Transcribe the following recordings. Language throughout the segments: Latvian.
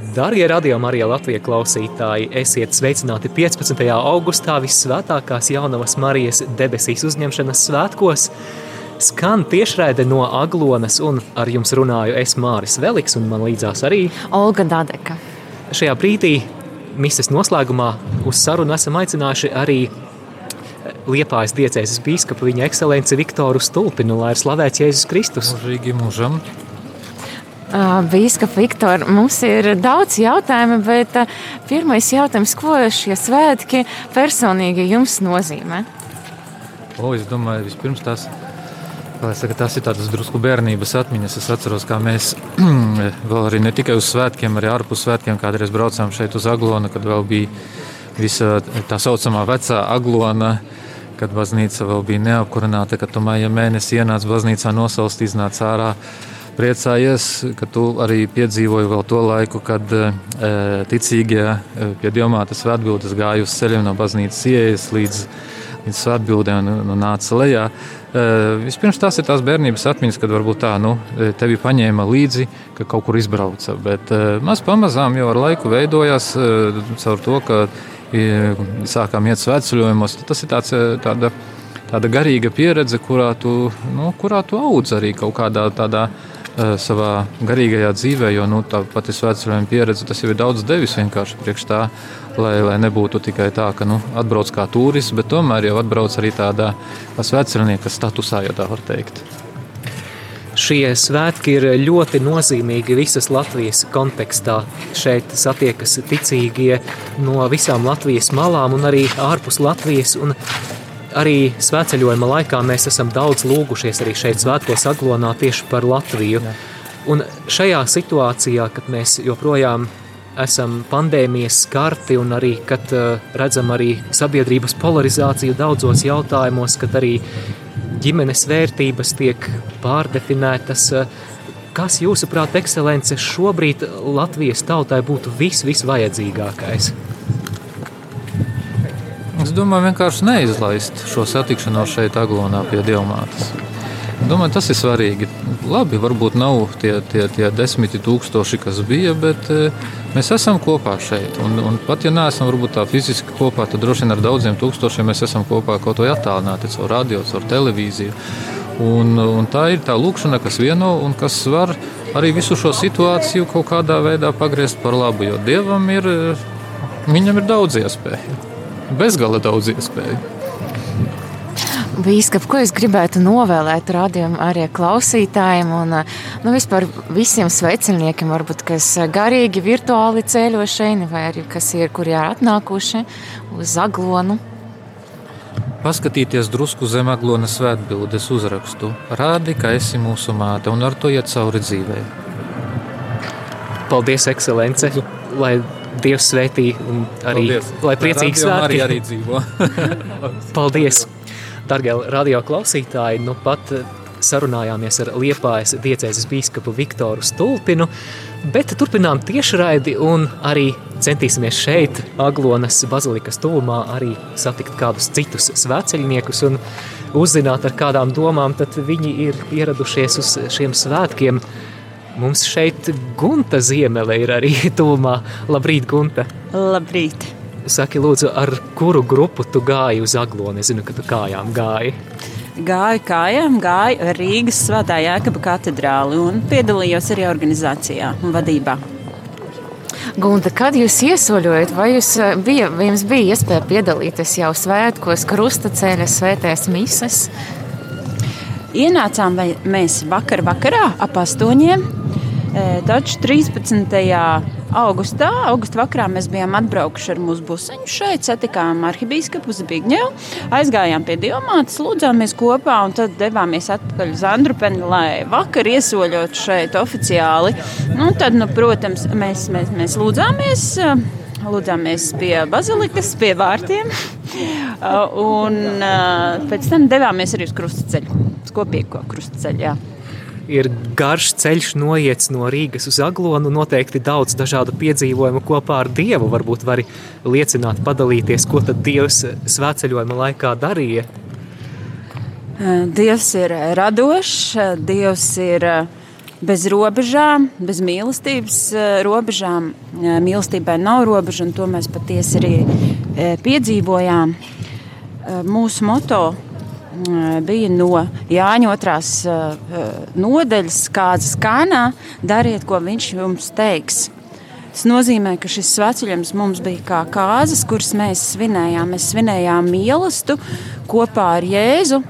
Darbie radījumi, arī Latvijas klausītāji, esiet sveicināti 15. augustā Visvētākās Jaunavas Marijas debesīs uzņemšanas svētkos. Skan tiešraide no Aglonas, un ar jums runāju es Māris Veliks, un man līdzās arī Olga Dadeka. Šajā brīdī, mises noslēgumā, uz sarunu esam aicinājuši arī Liepājas diecēzes bīskapu viņa ekscelenci Viktoru Stulpinu, lai ir slavēts Jēzus Kristus. Mūžīgi mūžam. Bīskapa Viktor, mums ir daudz jautājumu, bet pirmais jautājums, ko šie svētki personīgi jums nozīmē? O, es domāju, vispirms tās, saka, tās ir tādas drusku bērnības atmiņas. Es atceros, kā mēs vēl arī ne tikai uz svētkiem, arī ārpus svētkiem kādreiz braucām šeit uz Aglonu, kad vēl bija visa tā saucamā vecā Aglona, kad baznīca vēl bija neapkurināta, kad tu māja mēnesi ienāca baznīcā nosalst, iznāca ārā priecājies, ka tu arī piedzīvoji vēl to laiku, kad e, ticīgie e, pie diamātas svētbildes gāja uz ceļiem no baznīcas ieejas līdz, līdz svētbildēm un, un nāca lejā. E, vispirms tās ir tās bērnības atmiņas, kad varbūt tā, nu, tevi paņēma līdzi, ka kaut kur izbrauca, bet maz pamazām jau ar laiku veidojās caur to, ka sākām iet svētceļojumos, tas ir tāds, tāda, tāda garīga pieredze, kurā tu, nu, kurā tu audz arī kaut kādā tādā savā garīgajā dzīvē, jo nu, tā pati svētceļojuma pieredze tas jau ir daudz devis vienkārši priekš tā, lai, lai nebūtu tikai tā, ka nu, atbrauc kā turists, bet tomēr jau atbrauc arī tādā svētceļnieka statusā, ja tā var teikt. Šie svētki ir ļoti nozīmīgi visas Latvijas kontekstā. Šeit satiekas ticīgie no visām Latvijas malām un arī ārpus Latvijas. Un arī svētceļojuma laikā mēs esam daudz lūgušies arī šeit svētkos aglonā tieši par Latviju. Un šajā situācijā, kad mēs joprojām esam pandēmijas skarti un arī, kad uh, redzam arī sabiedrības polarizāciju daudzos jautājumos, kad arī ģimenes vērtības tiek pārdefinētas, uh, kas jūsuprāt, ekscelence, šobrīd Latvijas tautai būtu vis, visvajadzīgākais? Es domāju, vienkārši neizlaist šo satikšanos šeit, Aglonā, pie Dievmātes. Domāju, tas ir svarīgi. Labi, varbūt nav tie, tie, tie desmiti tūkstoši, kas bija, bet e, mēs esam kopā šeit. Un, un pat ja neesam varbūt tā fiziski kopā, tad droši vien ar daudziem tūkstošiem mēs esam kopā kaut vai attālināti caur radio, caur televīziju. Un, un tā ir tā lūkšana, kas vieno un kas var arī visu šo situāciju kaut kādā veidā pagriezt par labu. Jo Dievam ir, viņam ir daudz iespēju bezgala daudz iespēju. Bīskap, ko es gribētu novēlēt rādījumam arī klausītājiem un nu, vispār visiem sveiciniekiem, varbūt, kas garīgi virtuāli ceļo šeit, vai arī kas ir, kur ir atnākuši uz Aglonu? Paskatīties drusku zem aglonas svētbildes uzrakstu. Rādi, ka esi mūsu māte un ar to iet cauri dzīvē. Paldies, ekscelence! Lai Dievs svētī un arī Paldies. lai priecīgi svētki. Arī, arī dzīvo. Paldies! Dargie radio klausītāji, nu pat sarunājāmies ar Liepājas diecēzes bīskapu Viktoru Stulpinu, bet turpinām tiešraidi un arī centīsimies šeit, Aglonas bazilikas tuvumā, arī satikt kādus citus svētceļniekus un uzzināt, ar kādām domām tad viņi ir ieradušies uz šiem svētkiem. Mums šeit Gunta Ziemele ir arī tuvumā. Labrīt, Gunta! Labrīt! Saki, lūdzu, ar kuru grupu tu gāji uz Aglonu? Es zinu, ka tu kājām gāji. Gāju kājām, gāju Rīgas Svētā Jēkaba katedrāli un piedalījos arī organizācijā un vadībā. Gunta, kad jūs iesoļojat, vai, jūs eh, bija, jums bija iespēja piedalīties jau svētkos, krustaceļa, svētēs mises? Ienācām mēs vakar vakarā ap astoņiem Taču 13. augustā, augusta vakarā mēs bijām atbraukuši ar mūsu busiņu šeit, satikām arhibīskapu Zbigņevu, aizgājām pie diamātas, lūdzāmies kopā un tad devāmies atpakaļ uz Andrupeni, lai vakar iesoļot šeit oficiāli. Nu, tad, nu, protams, mēs, mēs, mēs lūdzāmies. Lūdzāmies pie bazilikas, pie vārtiem. Un pēc tam devāmies arī uz krustaceļu, uz kopīgo krustaceļu. Jā ir garš ceļš noiets no Rīgas uz Aglonu, noteikti daudz dažādu piedzīvojumu kopā ar Dievu. Varbūt vari liecināt, padalīties, ko tad Dievs svētceļojuma laikā darīja. Dievs ir radošs, Dievs ir bez robežām, bez mīlestības robežām. Mīlestībai nav robežu, un to mēs patiesi arī piedzīvojām. Mūsu moto bija no Jāņa otrās nodaļas, kādas kanā, dariet, ko viņš jums teiks. Tas nozīmē, ka šis sveceļojums mums bija kā kāzas, kuras mēs svinējām. Mēs svinējām mīlestību kopā ar Jēzu,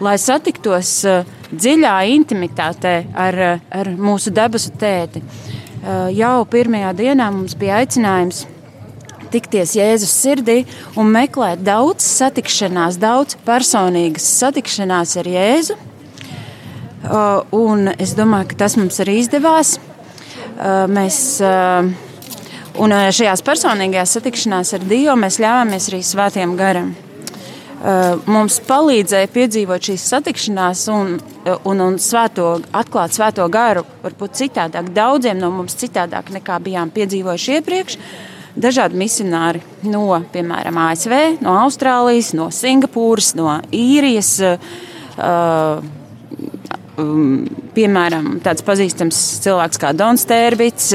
lai satiktos dziļā intimitātē ar, ar mūsu debesu tēti. Jau pirmajā dienā mums bija aicinājums tikties Jēzus sirdī un meklēt daudz satikšanās, daudz personīgas satikšanās ar Jēzu. Un es domāju, ka tas mums arī izdevās. Mēs Un eh, šajās personīgajās satikšanās ar Dievu mēs ļāvāmies arī svētiem garam. Mums palīdzēja piedzīvot šīs satikšanās un, un, un svēto, atklāt svēto garu, varbūt citādāk, daudziem no mums citādāk nekā bijām piedzīvojuši iepriekš. Dažādi misionāri no, piemēram, ASV, no Austrālijas, no Singapūras, no Īrijas. Uh, um, piemēram, tāds pazīstams cilvēks kā Dons Tērbits,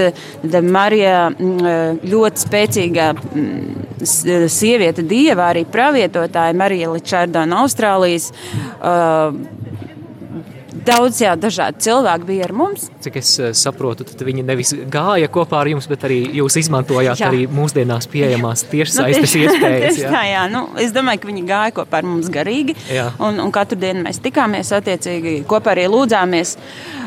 Marija mm, ļoti spēcīga mm, sieviete dieva, arī pravietotāja Marija Ličārda no Austrālijas. Uh, daudz jā, dažādi cilvēki bija ar mums. Cik es eh, saprotu, tad viņi nevis gāja kopā ar jums, bet arī jūs izmantojāt jā. arī mūsdienās pieejamās tiešsaistes nu, tieši, iespējas. Tieši jā. Tā, jā. Nu, es domāju, ka viņi gāja kopā ar mums garīgi, jā. un, un katru dienu mēs tikāmies attiecīgi, kopā arī lūdzāmies.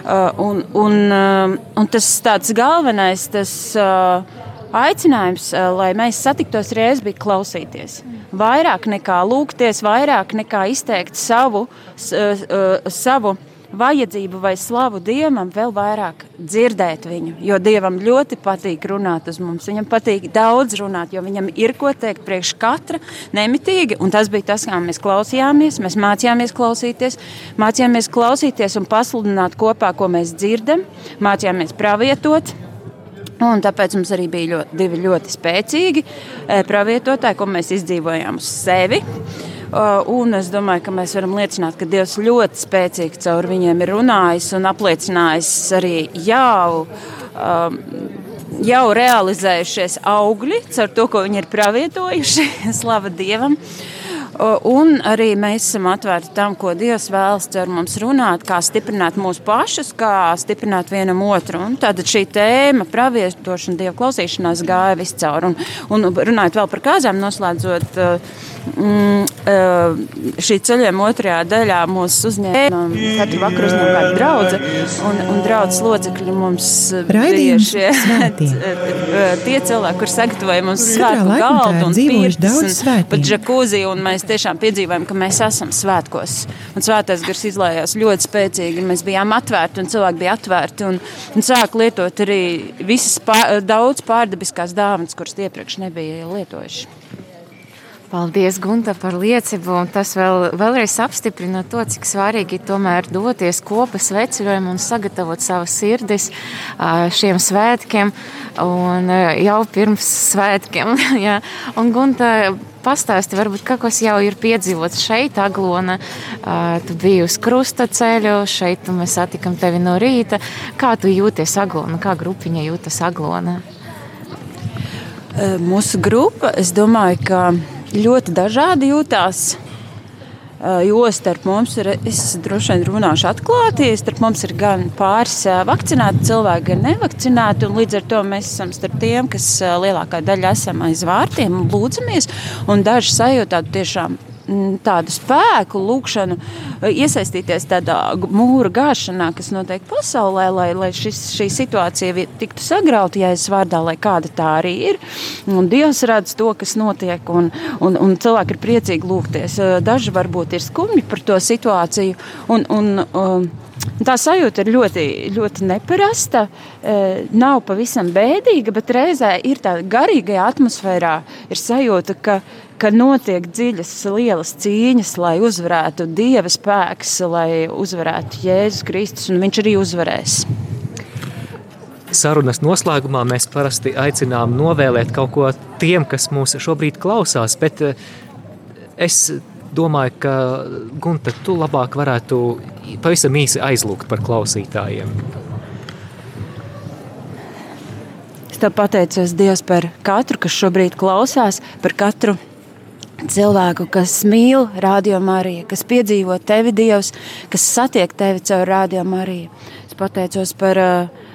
Uh, un, un, uh, un tas tāds galvenais, tas uh, aicinājums, lai mēs satiktos reiz, bija klausīties. Vairāk nekā lūgties, vairāk nekā izteikt savu, savu vajadzību vai slavu Dievam, vēl vairāk dzirdēt viņu. Jo Dievam ļoti patīk runāt uz mums. Viņam patīk daudz runāt, jo viņam ir ko teikt priekš katra nemitīgi. Un tas bija tas, kā mēs klausījāmies. Mēs mācījāmies klausīties, mācījāmies klausīties un pasludināt kopā, ko mēs dzirdam, mācījāmies pravietot. Un tāpēc mums arī bija ļoti, divi ļoti spēcīgi eh, pravietotāji, ko mēs izdzīvojām uz sevi. Uh, un es domāju, ka mēs varam liecināt, ka Dievs ļoti spēcīgi caur viņiem ir runājis un apliecinājis arī jau. Um, jau realizējušies augļi ar to, ko viņi ir pravietojuši. Slava Dievam! Un arī mēs esam atvērti tam, ko Dievs vēlas ar mums runāt, kā stiprināt mūsu pašus, kā stiprināt vienam otru. Un tad šī tēma, pravietošana, Dieva klausīšanās gāja viscaur. Un, un runājot vēl par kāzām, noslēdzot. Uh, Mm, eh, šī ceļojuma otrajā daļā mūs uzņēma katru vakaru uzņēma kāda draudze, un, un draudzes locekļi mums bija šie tie cilvēki, kur sagatavoja mums svētku galdu un pirts, un pat džakūzi, un mēs tiešām piedzīvojam, ka mēs esam svētkos. Un svētais gars izlējās ļoti spēcīgi, mēs bijām atvērti, un cilvēki bija atvērti, un, un sāk lietot arī visas pār, daudz pārdabiskās dāvanas, kuras iepriekš nebija lietojuši. Paldies, Gunta, par liecību. Tas vēl, vēlreiz apstiprina to, cik svarīgi tomēr doties kopas veceļojumā un sagatavot savas sirdis šiem svētkiem un jau pirms svētkiem. jā. Un, Gunta, pastāsti, varbūt kas jau ir piedzīvots šeit, Aglona. Tu biji uz krusta ceļu, šeit mēs satikam tevi no rīta. Kā tu jūties Aglona, kā grupiņa jūtas Aglona? Mūsu grupa, es domāju, ka ļoti dažādi jūtās. Jo starp mums ir, es droši vien runāšu atklāti, starp mums ir gan pāris vakcinēti cilvēki, gan nevakcinēti. Līdz ar to mēs esam starp tiem, kas lielākā daļa esam aiz vārtiem un lūdzamies. Un daži sajūtā tiešām tādu spēku, lūkšanu, eh, iesaistīties tādā mūra gāšanā, kas notiek pasaulē, lai, lai šis, šī situācija tiktu sagrauta, ja es vārdā, lai kāda tā arī ir. Un Dievs redz to, kas notiek, un, un, un cilvēki ir priecīgi lūgties. Eh, daži varbūt ir skumji par to situāciju. Un, un, un, Tā sajūta ir ļoti, ļoti neparasta. Eh, nav pavisam bēdīga, bet reizē ir tāda garīgajā atmosfērā. Ir sajūta, ka, ka notiek dziļas, lielas cīņas, lai uzvarētu Dieva spēks, lai uzvarētu Jēzus Kristus, un Viņš arī uzvarēs. Sarunas noslēgumā mēs parasti aicinām novēlēt kaut ko tiem, kas mūs šobrīd klausās, bet eh, es domāju, ka Gunta, tu labāk varētu pavisam īsi aizlūgt par klausītājiem. Es te pateicos Dievs par katru, kas šobrīd klausās, par katru cilvēku, kas mīl radiomāriju, kas piedzīvo tevi Dievs, kas satiek tevi caur radiomāriju. Es pateicos par uh,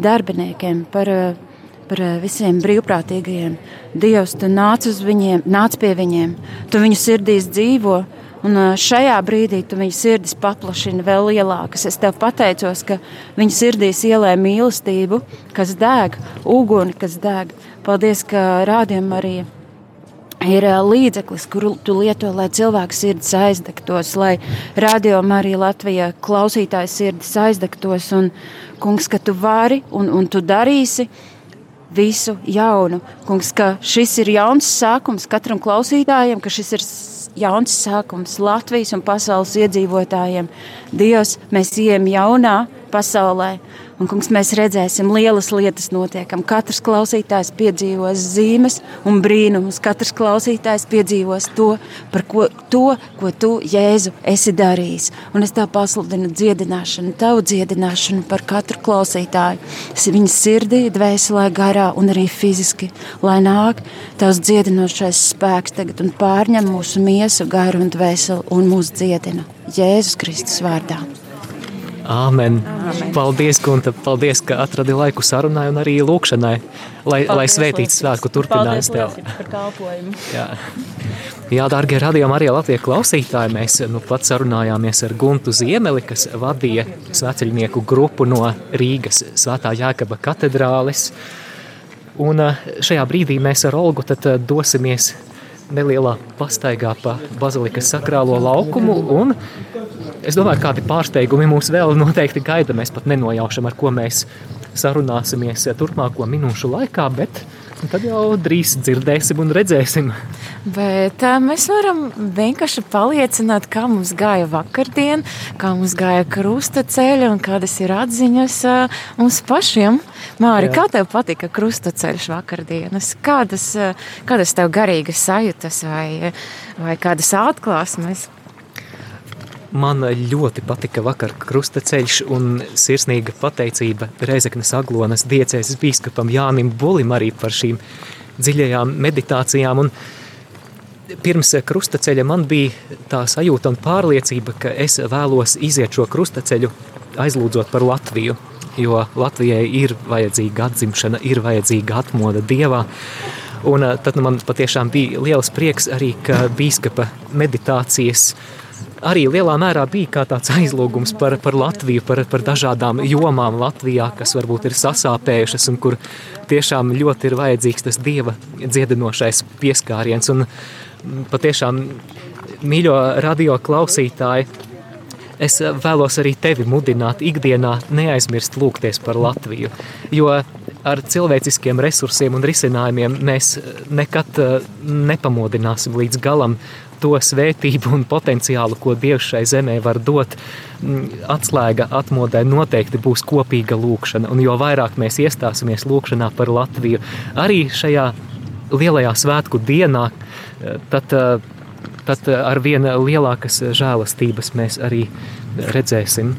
darbiniekiem, par uh, par uh, visiem brīvprātīgajiem. Dievs, tu nāc viņiem, nāc pie viņiem, tu viņu sirdīs dzīvo. Un šajā brīdī tu viņu sirdis paplašini vēl lielākas. Es tev pateicos, ka viņa sirdīs ielē mīlestību, kas deg, uguni, kas deg. Paldies, ka rādījumā arī ir līdzeklis, kuru tu lieto, lai cilvēks sirdis aizdegtos, lai rādījumā arī Latvijā klausītājs sirdis aizdegtos. Un, kungs, ka tu vari un, un tu darīsi visu jaunu. Kungs, ka šis ir jauns sākums katram klausītājam, ka šis ir jauns sākums Latvijas un pasaules iedzīvotājiem. Dievs, mēs ejam jaunā pasaulē, Un, kungs, mēs redzēsim lielas lietas notiekam. Katrs klausītājs piedzīvos zīmes un brīnumus. Katrs klausītājs piedzīvos to, ko, to, ko tu, Jēzu, esi darījis. Un es tā pasludinu dziedināšanu, tavu dziedināšanu par katru klausītāju. Viņa sirdī, dvēselē, garā un arī fiziski. Lai nāk tavs dziedinošais spēks tagad un pārņem mūsu miesu, garu un dvēseli un mūs dziedina. Jēzus Kristus vārdā. Āmen. Āmen. Paldies, Gunta. Paldies, ka atradi laiku sarunai un arī lūkšanai, lai, paldies, lai svētīts svētku turpinājums tev. Jā. Jā, dārgie radījumi arī Latvijas klausītāji, mēs nu pat sarunājāmies ar Guntu Ziemeli, kas vadīja sveceļnieku grupu no Rīgas Svētā Jākaba katedrāles. Un šajā brīdī mēs ar Olgu tad dosimies nelielā pastaigā pa bazilikas sakrālo laukumu un Es domāju, kādi pārsteigumi mūs vēl noteikti gaida. Mēs pat nenojaušam, ar ko mēs sarunāsimies turpmāko minūšu laikā, bet tad jau drīz dzirdēsim un redzēsim. Bet uh, mēs varam vienkārši paliecināt, kā mums gāja vakardien, kā mums gāja krusta ceļa un kādas ir atziņas mums pašiem. Māri, Jā. kā tev patika krusta ceļš vakardienas? Kādas, kādas tev garīgas sajūtas vai, vai kādas atklāsmes? Man ļoti patika vakar krustaceļš un sirsnīga pateicība Reizeknas Aglonas diecēzes bīskapam Jānim Bulim arī par šīm dziļajām meditācijām. Un pirms krustaceļa man bija tā sajūta un pārliecība, ka es vēlos iziet šo krustaceļu aizlūdzot par Latviju, jo Latvijai ir vajadzīga atzimšana, ir vajadzīga atmoda Dievā. Un tad nu, man patiešām bija liels prieks arī, ka bīskapa meditācijas uh, arī lielā mērā bija kā tāds aizlūgums par, par Latviju, par, par dažādām jomām Latvijā, kas varbūt ir sasāpējušas un kur tiešām ļoti ir vajadzīgs tas dieva dziedinošais pieskāriens. Un patiešām, mīļo radio klausītāji, es vēlos arī tevi mudināt ikdienā neaizmirst lūgties par Latviju, jo ar cilvēciskiem resursiem un risinājumiem mēs nekad nepamodināsim līdz galam to svētību un potenciālu, ko Dievs šai zemē var dot, mm, atslēga atmodē noteikti būs kopīga lūkšana. Un jo vairāk mēs iestāsimies lūkšanā par Latviju, arī šajā lielajā svētku dienā, eh, tad, eh, tad ar vien lielākas žēlastības mēs arī redzēsim.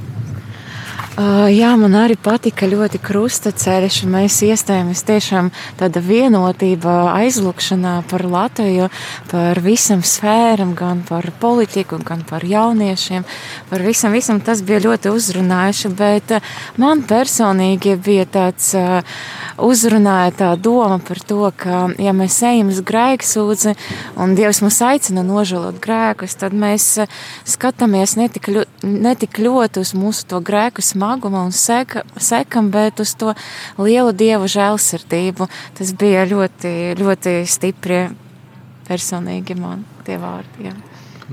Uh, jā, man arī patika ļoti krustaceļš. Mēs iestājāmies tiešām tāda vienotība aizlūkšanā par Latviju, par visam sfēram, gan par politiku, gan par jauniešiem. Par visam, visam tas bija ļoti uzrunājuši, bet uh, man personīgi bija tāds uh, uzrunāja tā doma par to, ka ja mēs ejam uz grēksūdzi un Dievs mūs aicina nožēlot grēkus, tad mēs skatāmies netik, netik ļoti uz mūsu to grēku smagu smaguma un seka, sekam, bet uz to lielu dievu žēlsirdību. Tas bija ļoti, ļoti stipri personīgi man tie vārdi. Jā.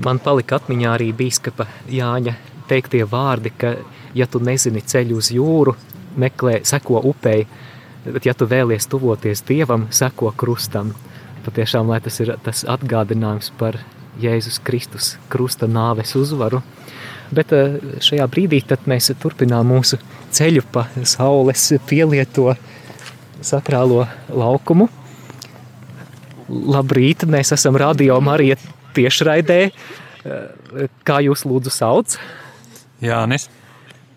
Man palika atmiņā arī bīskapa Jāņa teiktie vārdi, ka ja tu nezini ceļu uz jūru, meklē, seko upei, bet ja tu vēlies tuvoties Dievam, seko krustam. Patiešām, lai tas ir tas atgādinājums par Jēzus Kristus krusta nāves uzvaru, Bet eh, šajā brīdī mēs turpinām mūsu ceļu pa saules pielieto sakrālo laukumu. Labrīt, mēs esam radio Marija tiešraidē. Eh, kā jūs lūdzu sauc? Jānis.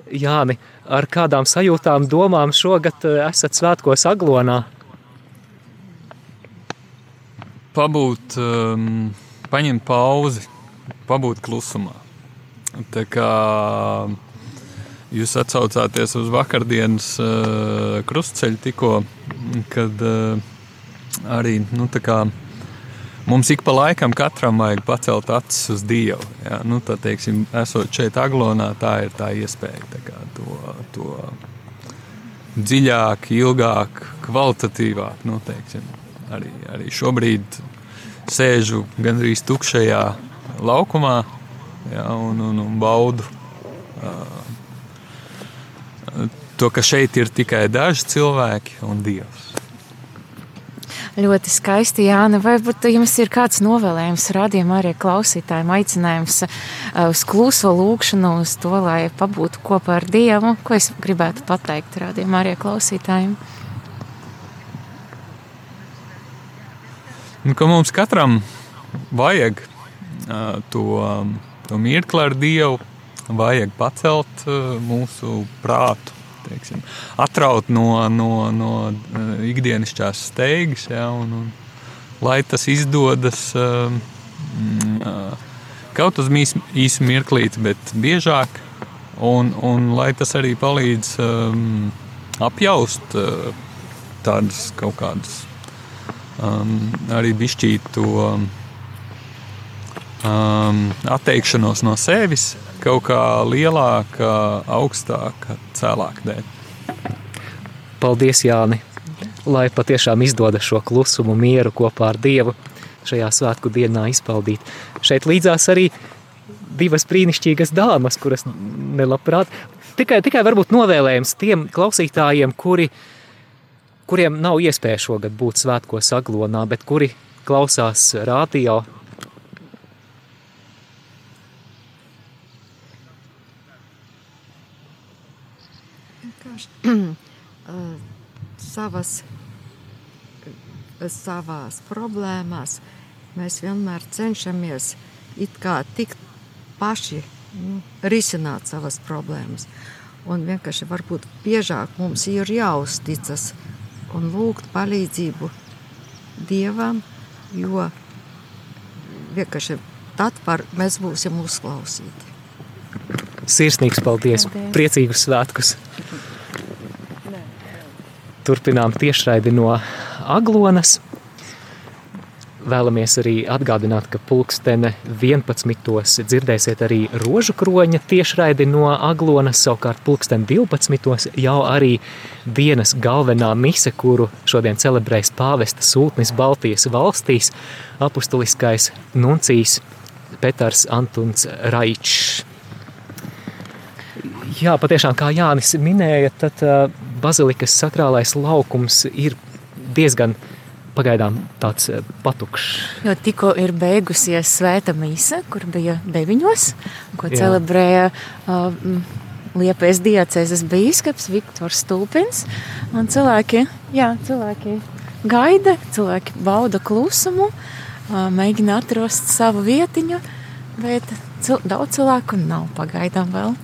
Jāni, ar kādām sajūtām, domām šogad esat svētkos Aglonā? Pabūt, um, paņemt pauzi, pabūt klusumā. Tā kā jūs atsaucāties uz vakardienas uh, krustceļu tikko, kad uh, arī, nu kā mums ik pa laikam katram vajag pacelt acis uz Dievu. Jā, nu, tā, teiksim, esot šeit aglonā, tā ir tā iespēja tā kā, to, to dziļāk, ilgāk, kvalitatīvāk. Nu, teiksim, arī, arī šobrīd sēžu gandrīz tukšajā laukumā jā, un, un, un baudu. Uh, to, ka šeit ir tikai daži cilvēki un Dievs. Ļoti skaisti, Jāna. Varbūt jums ir kāds novēlējums radījumam, arī klausītājiem, aicinājums uz kluso lūgšanu, uz to, lai pabūtu kopā ar Dievu. Ko es gribētu pateikt radījumam, arī klausītājiem? Nu, ka mums katram vajag uh, to, to mirkli ar Dievu, vajag pacelt uh, mūsu prātu teiksim, atraut no, no, no eh, ikdienišķās steigas. Ja, un, un, lai tas izdodas um, kaut uz īsu mirklīti, bet biežāk, un, un lai tas arī palīdz um, apjaust uh, tādas kaut kādas um, arī bišķītu um, atteikšanos no sevis kaut kā lielāka, augstāka, cēlāka dēļ. Paldies, Jāni! Lai patiešām izdodas šo klusumu, mieru kopā ar Dievu šajā svētku dienā izpaudīt. Šeit līdzās arī divas brīnišķīgas dāmas, kuras nelabprāt. Tikai, tikai varbūt novēlējums tiem klausītājiem, kuri, kuriem nav iespēja šogad būt svētkos aglonā, bet kuri klausās rādio savas, savās problēmās mēs vienmēr cenšamies tikt paši nu, risināt savas problēmas. Un vienkārši varbūt biežāk mums ir jāuzticas un lūgt palīdzību Dievam, jo vienkārši tad par, mēs būsim uzklausīti. Sirsnīgs paldies! paldies. Priecīgus svētkus! Turpinām tiešraidi no Aglonas. Vēlamies arī atgādināt, ka pulkstene 11. dzirdēsiet arī rožu kroņa tiešraidi no Aglonas, savukārt pulkstene 12. jau arī dienas galvenā mise, kuru šodien celebrēs pāvesta sūtnis Baltijas valstīs, apustuliskais nuncijs Petars Antuns Raičs. Jā, patiešām, kā Jānis minēja, tad uh, bazilikas sakrālais laukums ir diezgan pagaidām tāds patukšs. Jo tikko ir beigusies svēta mīsa, kur bija deviņos, ko Jā. celebrēja uh, Liepais diacēzes bīskaps Viktors Stulpins. Un cilvēki, jā, cilvēki gaida, cilvēki bauda klusumu, uh, mēģina atrast savu vietiņu, bet cil daudz cilvēku nav pagaidām vēl.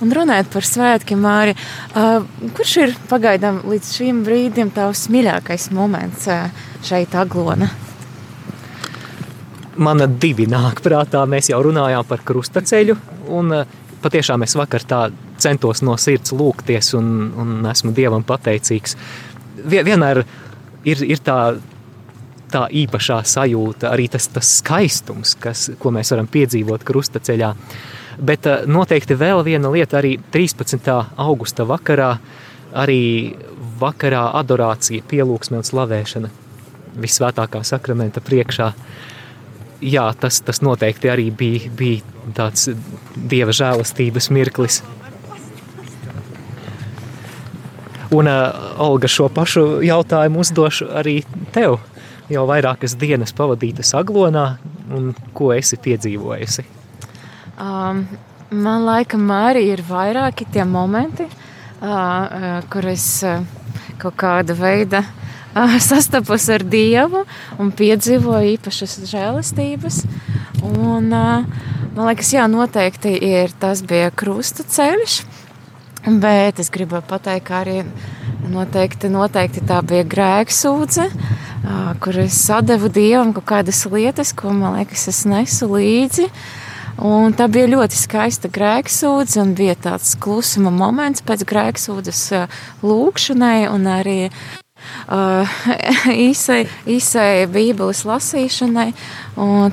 Un runājot par svētkiem, Māri, uh, kurš ir pagaidām līdz šim brīdim tavs mīļākais moments uh, šeit, Aglona? Man divi nāk prātā. Mēs jau runājām par krustaceļu, un uh, patiešām es vakar tā centos no sirds lūgties, un, un esmu Dievam pateicīgs. Vienmēr ir, ir tā, tā īpašā sajūta, arī tas, tas skaistums, kas, ko mēs varam piedzīvot krustaceļā. ceļā Bet eh, noteikti vēl viena lieta arī 13. augusta vakarā, arī vakarā adorācija, pielūgsme un slavēšana visvētākā sakramenta priekšā. Jā, tas, tas noteikti arī bija, bija tāds dieva žēlastības mirklis. Un, uh, Olga, šo pašu jautājumu uzdošu arī tev. Jau vairākas dienas pavadītas Aglonā, un ko esi piedzīvojusi? Um, man laikam arī ir vairāki tie momenti, uh, uh, kur es uh, kaut kāda veida uh, sastapos ar Dievu un piedzīvoju īpašas žēlastības. Un, uh, man liekas, jā, noteikti ir, tas bija krusta ceļš. Bet es gribu pateikt, ka arī noteikti, noteikti tā bija grēksūdze, kur es sadevu dievam kaut kādas lietas, ko man liekas, es nesu līdzi. Un tā bija ļoti skaista grēksūdze, un bija tāds klusuma moments pēc grēksūdzes lūkšanai, un arī uh, īsai, īsai Bībeles lasīšanai.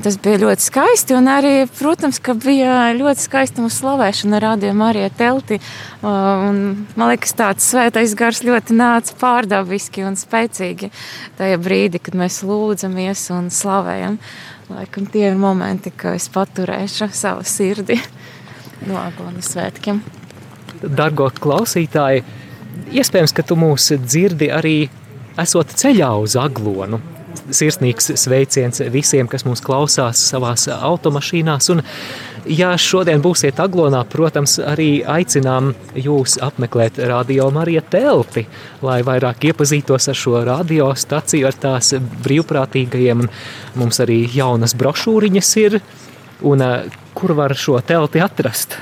Tas bija ļoti skaisti. Un arī, protams, ka bija ļoti skaista mūsu slavēšana rādījumā arī telti. Un, man liekas, tāds svētais gars ļoti nāca pārdabiski un spēcīgi tajā brīdī, kad mēs lūdzamies un slavējam. Laikam tie ir momenti, kad es paturēšu savu sirdi no Aglona svētkiem. Dargo klausītāji, Iespējams, ka tu mūs dzirdi arī esot ceļā uz aglonu. Sirsnīgs sveiciens visiem, kas mūs klausās savās automašīnās. Un, ja šodien būsiet aglonā, protams, arī aicinām jūs apmeklēt Radio Marija telti, lai vairāk iepazītos ar šo radiostaciju, ar tās brīvprātīgajiem. Mums arī jaunas brošūriņas ir, un kur var šo telti atrast?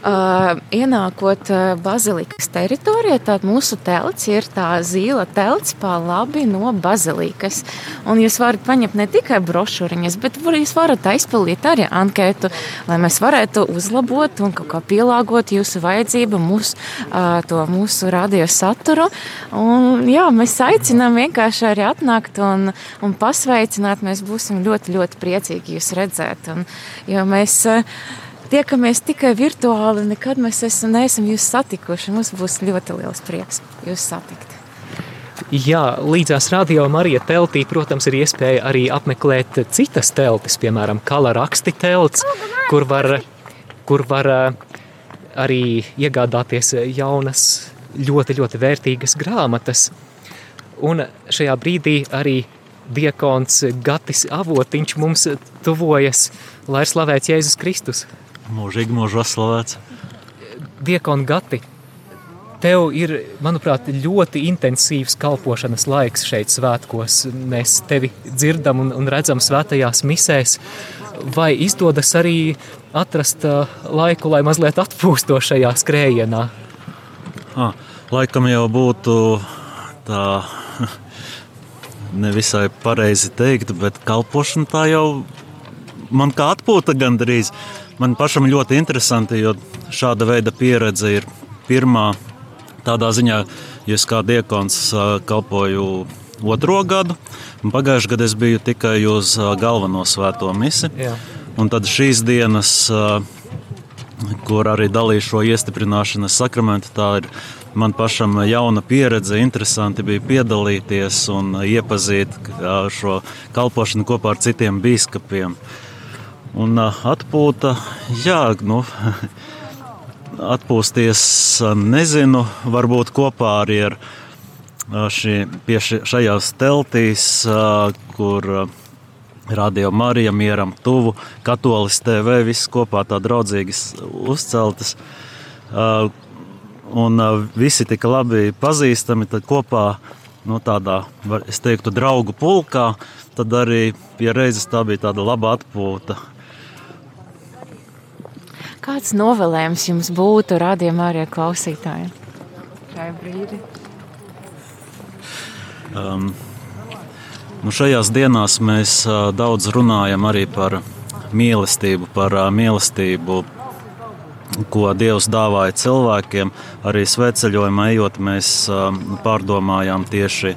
Ienākot bazilikas teritorijā, tad mūsu telts ir tā zīla telts pa labi no bazilikas. Un jūs varat paņemt ne tikai brošūriņas, bet jūs varat aizpildīt arī anketu, lai mēs varētu uzlabot un kaut kā pielāgot jūsu vajadzību, mūsu, to mūsu radio saturu. Un, jā, mēs aicinām vienkārši arī atnākt un, un pasveicināt. Mēs būsim ļoti, ļoti priecīgi jūs redzēt. Un, jo mēs, uh, tiekamies tikai virtuāli, nekad mēs esam, neesam jūs satikuši. Mums būs ļoti liels prieks jūs satikt. Jā, līdzās radio Marija teltī, protams, ir iespēja arī apmeklēt citas teltis, piemēram, kala raksti telts, kur var, kur var eh, arī iegādāties jaunas, ļoti, ļoti vērtīgas grāmatas. Un šajā brīdī arī diakons Gatis Avotiņš mums tuvojas, lai ir slavēts Jēzus Kristus mūžīgi mūžu slavēts. Diekon Gati, tev ir, manuprāt, ļoti intensīvs kalpošanas laiks šeit svētkos. Mēs tevi dzirdam un, un redzam svētajās misēs. Vai izdodas arī atrast uh, laiku, lai mazliet atpūsto šajā skrējienā? Ah, laikam jau būtu tā nevisai pareizi teikt, bet kalpošana tā jau man kā atpūta gandrīz. Man pašam ļoti interesanti, jo šāda veida pieredze ir pirmā tādā ziņā, ja es kā diekons kalpoju otro gadu. Pagājušajā gadā es biju tikai uz galveno svēto misiju. Un tad šīs dienas, kur arī dalīju šo iestiprināšanas sakramentu, tā ir man pašam jauna pieredze. Interesanti bija piedalīties un iepazīt šo kalpošanu kopā ar citiem biskupiem. Un atpūta, jā, nu, atpūsties, nezinu, varbūt kopā arī ar šī, pie šajās teltīs, kur Radio Marija mieram tuvu, katolis TV, viss kopā tā draudzīgi uzceltas. Un visi tik labi pazīstami, tad kopā nu, tādā, es teiktu, draugu pulkā, tad arī pie reizes tā bija tāda laba atpūta. Kāds novēlējums jums būtu radījumā arī klausītājiem šajā brīdī? Um, nu šajās dienās mēs uh, daudz runājam arī par mīlestību, par uh, mīlestību, ko Dievs dāvāja cilvēkiem. Arī sveceļojumā ejot, mēs uh, pārdomājām tieši,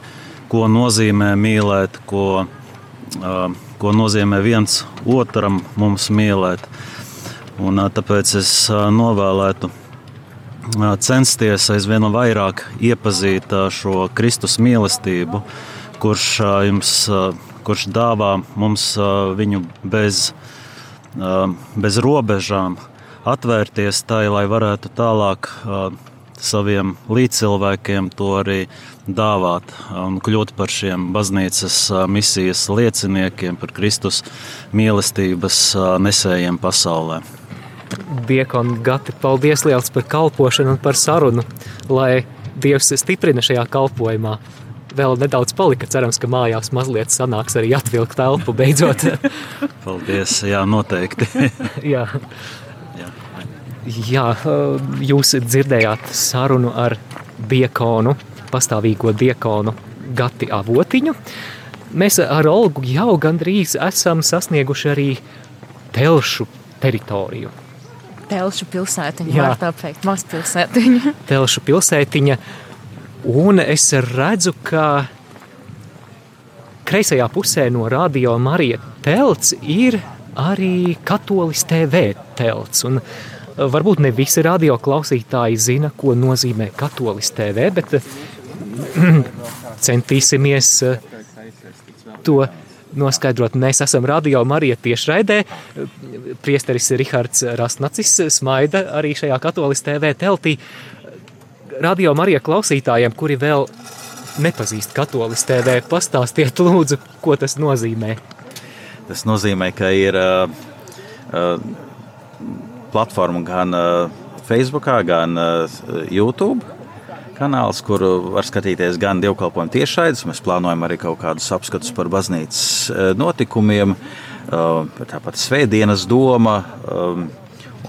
ko nozīmē mīlēt, ko, uh, ko nozīmē viens otram mums mīlēt. Un, tāpēc es novēlētu censties aizvien vairāk iepazīt šo Kristus mīlestību, kurš, jums, kurš dāvā mums viņu bez, bez robežām, atvērties tai, lai varētu tālāk saviem līdzcilvēkiem to arī dāvāt un kļūt par šiem baznīcas misijas lieciniekiem, par Kristus mīlestības nesējiem pasaulē. Diekon Gati, paldies liels par kalpošanu un par sarunu, lai Dievs stiprina šajā kalpojumā. Vēl nedaudz palika, cerams, ka mājās mazliet sanāks arī atvilkt telpu beidzot. paldies, jā, noteikti. jā. jā. Jā, jūs dzirdējāt sarunu ar diekonu, pastāvīgo diekonu Gati Avotiņu. Mēs ar Olgu jau gandrīz esam sasnieguši arī telšu teritoriju. Telšu pilsētiņa, Jā. var tā teikt, mazpilsētiņa. Telšu pilsētiņa, un es redzu, ka kreisajā pusē no radio Marija telts ir arī katolis TV telts. Un varbūt ne visi radio klausītāji zina, ko nozīmē katolis TV, bet centīsimies to noskaidrot. Mēs esam radio Marija tiešraidē. Priesteris Rihards Rastnacis smaida arī šajā katolis TV teltī. Radio Marija klausītājiem, kuri vēl nepazīst katolis TV, pastāstiet lūdzu, ko tas nozīmē. Tas nozīmē, ka ir uh, uh, platforma gan uh, Facebook, gan uh, YouTube kanāls, kur var skatīties gan dievkalpojumu tiešraides. Mēs plānojam arī kaut kādus apskatus par baznīcas uh, notikumiem, uh, tāpat svētdienas doma. Um,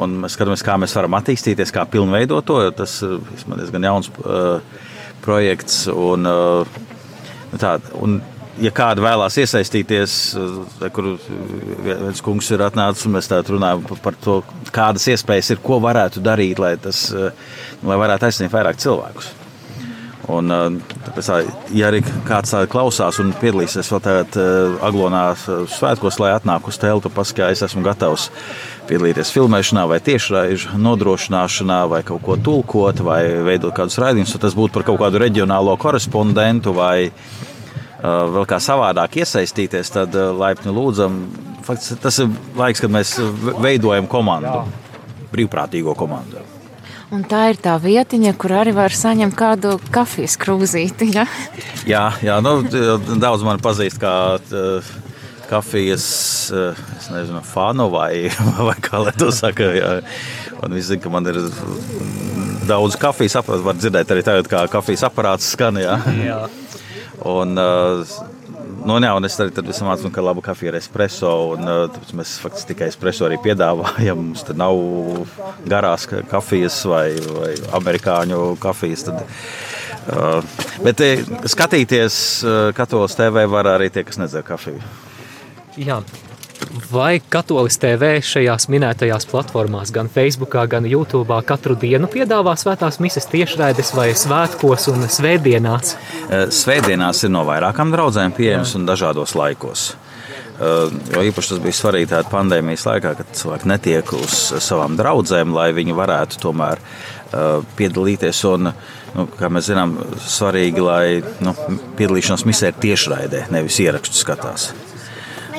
un mēs skatāmies, kā mēs varam attīstīties, kā pilnveidot to. Tas ir diezgan jauns uh, projekts. Un, uh, tā, un, ja kāda vēlās iesaistīties, uh, kur viens kungs ir atnācis un mēs tādā runājam par to, kādas iespējas ir, ko varētu darīt, lai, tas, uh, lai varētu aizsniegt vairāk cilvēkus. Un, tāpēc, ja arī kāds klausās un piedalīsies vēl tādā aglonā svētkos, lai atnāktu uz telpu, paskatās, es esmu gatavs piedalīties filmēšanā, vai tiešraižu nodrošināšanā, vai kaut ko tulkot, vai veidot kādus raidījumus. Tas būtu par kaut kādu reģionālo korespondentu vai uh, vēl kā savādāk iesaistīties, tad uh, laipni lūdzam. Faktiski tas ir laiks, kad mēs veidojam komandu, brīvprātīgo komandu. Un tā ir tā vietiņa, kur arī var saņemt kādu kafijas krūzīti. Ja? jā, jā nu, daudz man pazīst kā uh, kafijas eh, nezinu, fanu vai, vai kā lai to saka. Jā. Un viņi zina, ka man ir daudz kafijas aparātu. Var dzirdēt arī tagad, kā kafijas aparāts skan. Jā. Jā. Un, uh, Nu, jā, un es arī mācos, ka laba kafija ir espreso. Un, tāpēc mēs faktiski tikai espreso arī piedāvājam. Mums tur nav garās kafijas vai, vai amerikāņu kafijas. Tad, uh, bet skatīties uh, katolas TV var arī tie, kas nedzer kafiju. Jā. Vai Katolis TV šajās minētajās platformās, gan Facebook, gan YouTube, katru dienu piedāvā svētās misijas tiešraides vai svētkos un svētdienās? Eh, svētdienās ir no vairākām draudzēm pieejams un dažādos laikos. Eh, jo īpaši tas bija svarīgi tādā pandēmijas laikā, kad cilvēki netiek uz savām draudzēm, lai viņi varētu tomēr eh, piedalīties. Un, nu, kā mēs zinām, svarīgi, lai nu, piedalīšanās misē ir tiešraidē, nevis ierakstu skatās.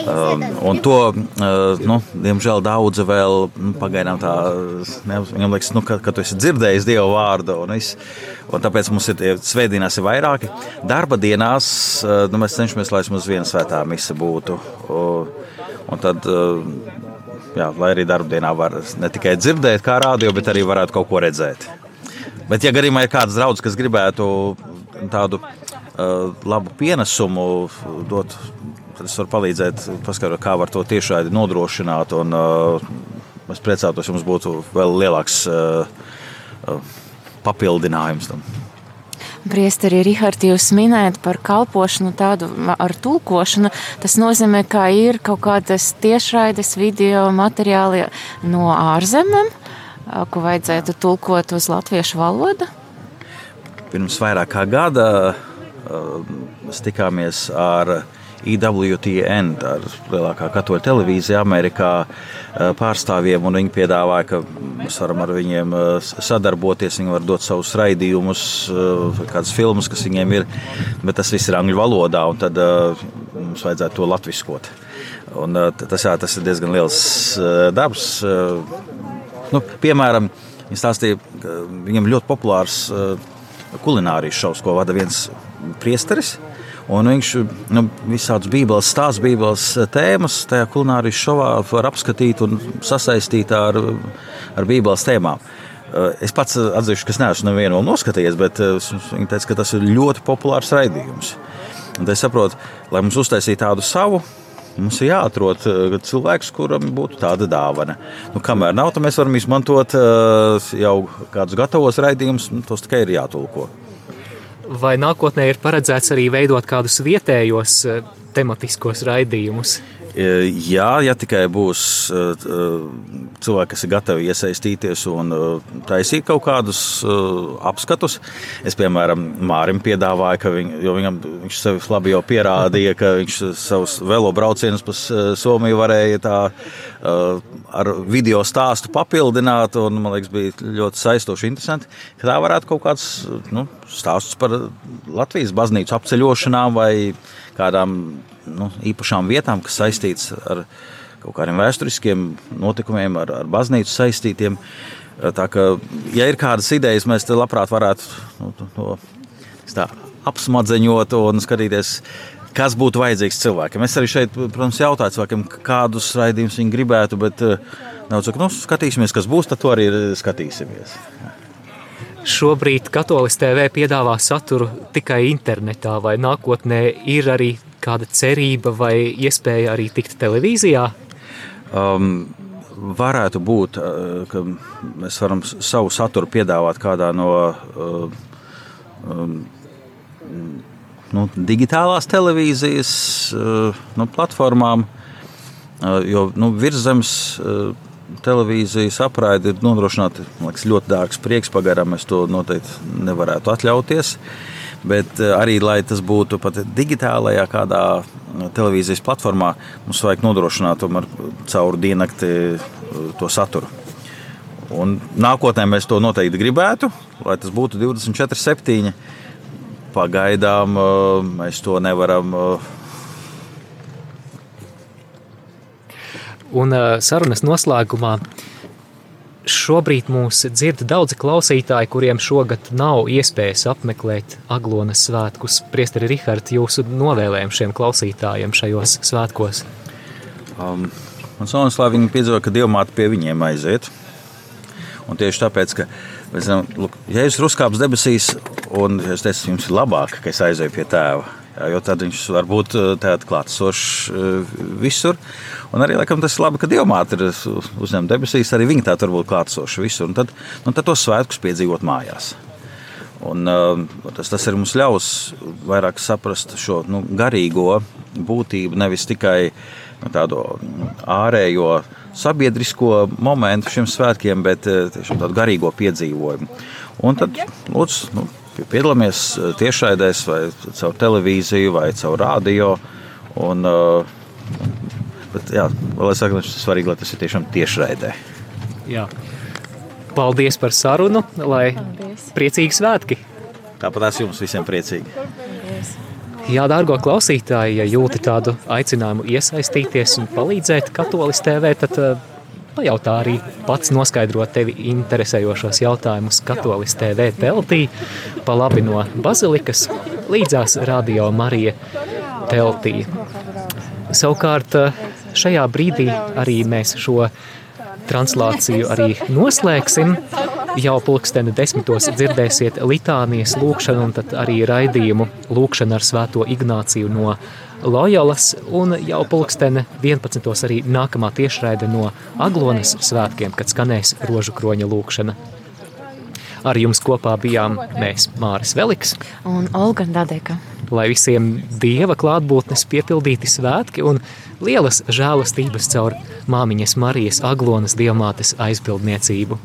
Um, un to, uh, nu, diemžēl, daudzi vēl nu, pagaidām tā, ne, viņam liekas, nu, ka, ka tu esi dzirdējis Dieva vārdu. Un es, un tāpēc mums ir svētdienās ir vairāki. Darba dienās uh, nu, mēs cenšamies, lai mums viena svētā mise būtu. Un tad, uh, jā, lai arī darbdienā var ne tikai dzirdēt, kā rādio, bet arī varētu kaut ko redzēt. Bet, ja gadījumā ir kāds draugs, kas gribētu tādu uh, labu pienesumu dot Tad es varu palīdzēt, paskaidrot, kā var to tiešādi nodrošināt. Un, uh, es priecātos, ja mums būtu vēl lielāks uh, uh, papildinājums tam. Priesteri Rihard, jūs minējat par kalpošanu tādu ar tulkošanu. Tas nozīmē, ka ir kaut kādas tiešraides video materiāli no ārzemēm, ko vajadzētu tulkot uz latviešu valodu? Pirms vairāk kā gada mēs tikāmies ar IWTN, tā ir lielākā katoļu televīzija Amerikā, eh, pārstāvjiem. Viņi piedāvāja, ka mēs varam ar viņiem eh, sadarboties. Viņi var dot savus raidījumus, eh, kādas filmas, kas viņiem ir. Bet tas viss ir angļu valodā, un tad mums vajadzētu to latviskot. Un, tas, jā, tas ir diezgan liels darbs. Nu, piemēram, viņi stāstīja, ka viņam ļoti populārs kulinārijas šovs, ko vada viens priesteris. Un viņš nu, visādus bībeles stāstu, bībeles tēmas tajā kulinārijas šovā var apskatīt un sasaistīt ar, ar bībeles tēmām. Es pats atzīšu, ka es neesmu nevienu vēl noskatījies, bet viņi teica, ka tas ir ļoti populārs raidījums. Un es saprotu, lai mums uztaisītu tādu savu, Mums ir jāatrod cilvēks, kuram būtu tāda dāvana. Nu, kamēr nav, tad mēs varam izmantot jau kādus gatavos raidījumus, tos tikai ir jātulko. Vai nākotnē ir paredzēts arī veidot kādus vietējos tematiskos raidījumus? E, jā, ja tikai būs e, e, cilvēki, kas ir gatavi iesaistīties un taisīt kaut kādus apskatus. Es, piemēram, Mārim piedāvāju, ka viņ, viņam, viņš sev labi jau pierādīja, ka viņš savus velo braucienus pa Somiju varēja tā ar video stāstu papildināt. Un, man liekas, bija ļoti saistoši, interesanti. Ka tā varētu kaut kāds nu, stāsts par Latvijas baznīcu apceļošanām vai kādām nu, īpašām vietām, kas saistītas ar kaut kādiem vēsturiskiem notikumiem, ar, ar baznīcu saistītiem. Tā kā, ja ir kādas idejas, mēs labprāt varētu nu, to tā, apsmadzeņot un skatīties, kas būtu vajadzīgs cilvēkiem. Es arī šeit, protams, jautāju cilvēkiem, kādus raidījumus viņi gribētu, bet nav cik, nu, skatīsimies, kas būs, tad to arī skatīsimies. Šobrīd Katolis TV piedāvā saturu tikai internetā, vai nākotnē ir arī kāda cerība vai iespēja arī tikt televīzijā? Um, varētu būt, uh, ka mēs varam savu saturu piedāvāt kādā no uh, um, nu, digitālās televīzijas uh, nu, platformām, jo nu, virszemes televīzijas apraide ir nodrošināta liekas, ļoti dārgs prieks. Pagaidām mēs to noteikti nevarētu atļauties. Uh, Bet eh, arī, lai tas būtu pat digitālajā kādā eh, televīzijas platformā, mums vajag nodrošināt tomēr caur diennakti eh, to saturu. Un nākotnē mēs to noteikti gribētu, lai tas būtu 24, 7. Pagaidām mēs to nevaram. Un sarunas noslēgumā Šobrīd mūs dzird daudzi klausītāji, kuriem šogad nav iespējas apmeklēt Aglonas svētkus. Priesteri Rihards, jūsu novēlējumu šiem klausītājiem šajos svētkos? Um, man sonis, lai viņi piedzīvo, ka Dievmāte pie viņiem aiziet. Un tieši tāpēc, ka zinām, lūk, ja jūs ir uzkāpis debesīs, un es teicu, jums ir labāk, ka es aizēju pie tēva, jo tad viņš var būt uh, klātsošs uh, visur. Un arī laikam, tas ir labi, ka Dievmāte ir uzņemta debesīs, arī viņa tā tur būt klātsoša visur. Un tad, un tad tos svētkus piedzīvot mājās. Un, uh, tas, tas arī mums ļaus vairāk saprast šo nu, garīgo būtību, nevis tikai nu, tādu ārējo sabiedrisko momentu šiem svētkiem, bet uh, tiešām tādu garīgo piedzīvojumu. Un tad lūdzu, nu, piedalāmies tiešraidēs, vai caur televīziju, vai caur radio. Un, uh, Bet, jā, vēl es saku, tas ir svarīgi, lai tas ir tiešām tiešraidē. Jā. Paldies par sarunu, lai Paldies. priecīgi svētki! Tāpat es jums visiem priecīgi! Paldies. Jā, dārgo klausītāji, ja jūti tādu aicinājumu iesaistīties un palīdzēt Katolis TV, tad uh, pajautā arī pats noskaidrot tevi interesējošos jautājumus Katolis TV teltī, pa labi no Bazilikas līdzās Radio Marija teltī. Savukārt uh, šajā brīdī arī mēs šo translāciju arī noslēgsim. Jau pulksteni desmitos dzirdēsiet litānijas lūkšanu un tad arī raidījumu lūkšanu ar svēto Ignāciju no Loyolas un jau pulksteni 11. arī nākamā tiešraide no Aglonas svētkiem, kad skanēs rožu kroņa lūkšana. Ar jums kopā bijām mēs Māris Veliks un Olga Dadeka. Lai visiem Dieva klātbūtnes piepildīti svētki un lielas žēlastības caur māmiņas Marijas Aglonas diamātes aizbildniecību.